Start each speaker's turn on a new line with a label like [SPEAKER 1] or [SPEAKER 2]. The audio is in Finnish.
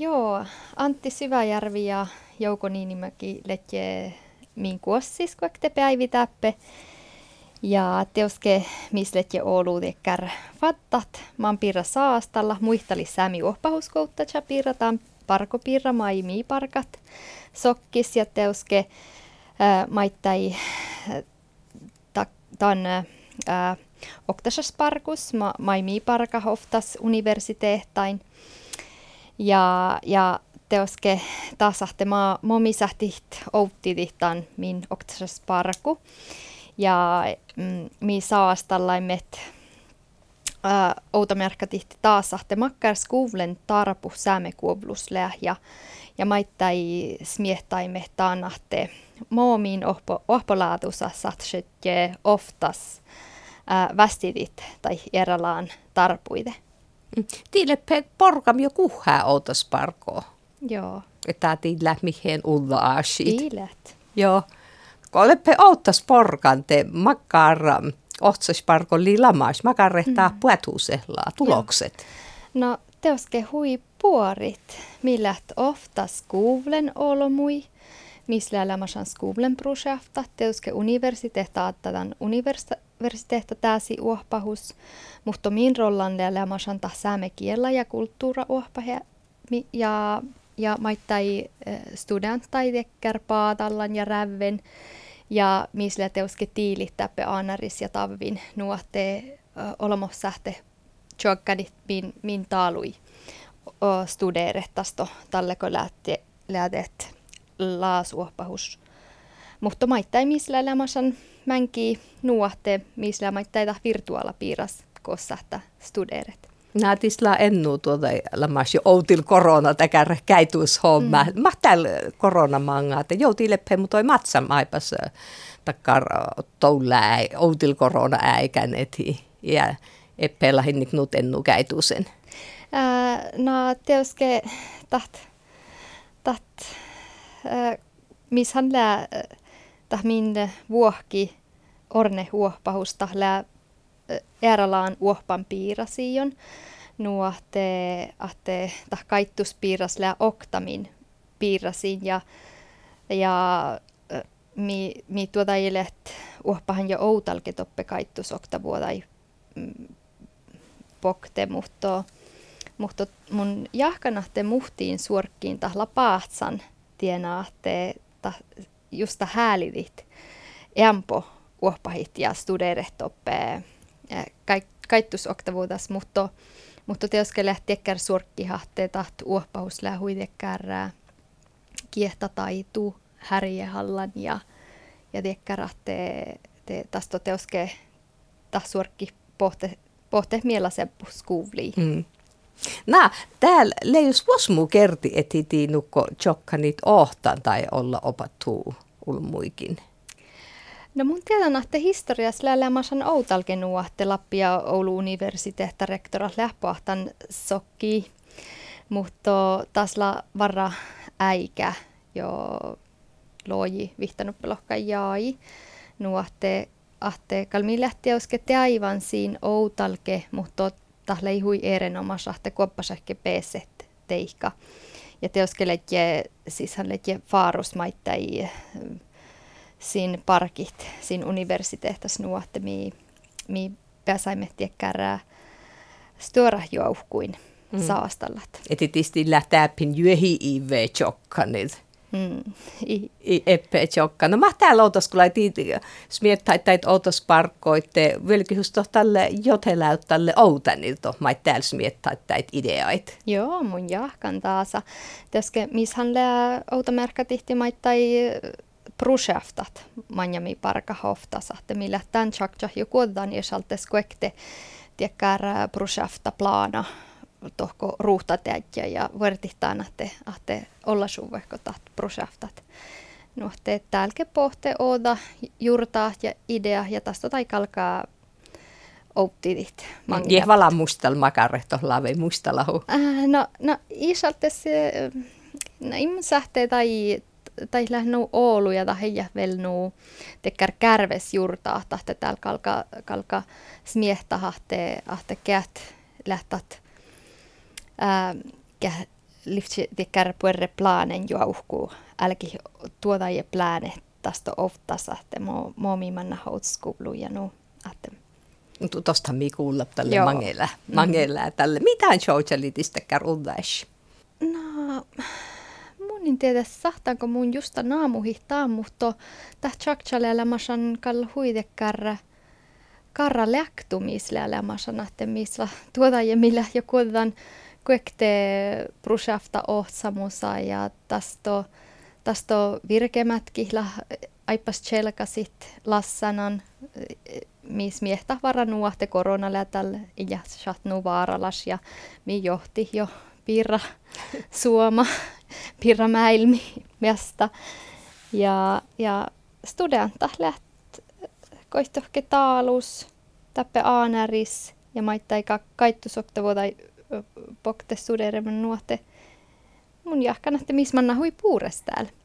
[SPEAKER 1] Joo, Antti Syväjärvi ja Jouko Niinimäki letje min kuossis, kun te päivitäppe. Ja teoske misletje Oulu tekkär fattat. Man pirra saastalla, muistali sämi ohpahuskoutta ja pirrataan parkopirra mai parkat. Sokkis ja teoske äh, maittai äh, tan äh, oktasas parkus, ma, mai parka hoftas universiteettain. Ja, ja teoske tasahte ma momisahtit outtidihtan min oktasas parku. Ja mm, mi saastallaimet äh, taas sahte makkar skuvlen tarpu säämekuovlusle ja, ja maittai smiehtaimme taannahte moomiin ohpo, ohpolaatusa satsetje oftas äh, västidit tai eralaan tarpuide.
[SPEAKER 2] Tiille porkam jo kuhaa outas.
[SPEAKER 1] Joo.
[SPEAKER 2] Että tiillä mihin ulla asit.
[SPEAKER 1] Tiilet.
[SPEAKER 2] Joo. Oleppe outas porkan te makkara otsas parko lilamas, makarrehtaa mm. puetusella tulokset.
[SPEAKER 1] Joo. No teoske hui puorit, millät oftas kuuvlen olomui, missä elämässä kuuvlen projekta, teoske universiteetta attadan universiteetta täsi uohpahus, mutta min rollan elämässä sääme kiellä ja kulttuura uohpahe ja ja maittai studenttai tekkär paatallan ja räven ja misle teuske tiilittäppe aanaris ja tavvin nuotte olmosähte tjokkadit min, min taalui studeerettasto talleko lähte, lähdet laasuoppahus. Mutta maittai misle elämässä mänki nuotte misle maittai virtuaalapiiras kossahta studeeret.
[SPEAKER 2] Nää tisla ennu tuota lamas jo outil korona täkär käytuus homma. Mm. Mä täällä koronamanga, että jouti leppe, mutta toi matsa maipas takkar toulää outil korona äikän eti. Ja eppellä hinnik nut ennu käytuusen.
[SPEAKER 1] Äh, no teoske taht, taht äh, miss han lää tah min vuohki orne huohpahusta lää ääralaan uohpan piirasiin nuohte ahte tah kaittus piiras lää oktamin piirasiin ja, ja mi, mi tuota ilet uohpahan jo outalke toppe kaittus oktavuodai mm, pokte, mutta, mutta mun jahkanahte muhtiin suorkkiin tahla paatsan tienaatte justa häälidit empo uohpahit ja studeeret toppe kaittus oktavuutas, mutta, mutta teoske lähtiekär surkkihahte taht uoppahus lähuitekkär kiehta taitu härjehallan ja, ja tiekkärahte te, tästä teoske taas surkki pohte, pohte mielaseppu skuuvliin. Mm.
[SPEAKER 2] Nää, täällä leijus vosmu kerti, että nukko tjokkanit ohtan tai olla opattuu ulmuikin.
[SPEAKER 1] No mun tiedän, että historiassa lälämasan outalken nuotte Lappia Oulu universiteetta rektora lähpoahtan sokki, mutta tasla varra äikä jo loji vihtanut pelokka jäi. Nuotte ahte kalmi lähti aivan siinä outalke, mutta tahle hui erinomaisesti ahte kuoppasäkke peset teikka. Ja teoskeletje, siis hän letje faarusmaittai sin parkit, sin universiteetas nuotte, mi, mi pääsaimme tiekkärää stora jouhkuin mm. saastallat.
[SPEAKER 2] Eti tisti lähtääpin juohi ive tjokkanit. Mm. I, I eppe tjokka. No mä täällä outas, kun laitin smiettä, että outas parkkoitte, velkihus tälle joteläyttälle outanilta, mä täällä smiettä, että ideait.
[SPEAKER 1] Joo, mun jahkan taasa. Täske, mishän lää outamerkkatihti maittai projektat manjami parka hoftas, että millä tämän tjakja jo kuodan ja salte skuekte tiekkär projekta plana tohko ruuhtateäjä ja vertihtaan, että, että olla suvehko taht projektat. No, te täälke pohte oda juurtaa ja idea ja tästä tai kalkaa outtidit.
[SPEAKER 2] Ja vala mustal makarehto lave mustalahu.
[SPEAKER 1] Äh, no, no isalta se, no imsähtee tai tai lähnu Oulu ja tahja velnu tekkär kärves jurtaa tahte täällä kalka, kalka smiehtä ahte, ahte lähtät ää, tikkär puerre planen juauhku älki tuoda ja plane tästä oftassa, että mo, mo mi manna houtskulu ja nu, että
[SPEAKER 2] Tuosta mi kuulla tälle Joo. mangella, mangella mm. tälle. Mitä showchelitistä kärudäs?
[SPEAKER 1] No, mun en tiedä sahtaanko mun justa naamuhihtaa, mutta täh tjakchalella masan kall huidekärrä karra läktumisellä masan, että missä tuoda ja millä jo kuodan kuekte prusafta ohtsamusa ja tästä tästä virkemätkihla aipas chelkasit lassanan mis miehtä varanuahte koronalätällä ja satnu vaaralas ja mi johti jo pirra suoma, pirra mäilmi mesta. Ja, ja studenta läht koihtohke taalus, tappe aanäris ja maittai kaittu sokta vuotai pokte studereman nuote. Mun jahkan, että missä manna hui puures täällä.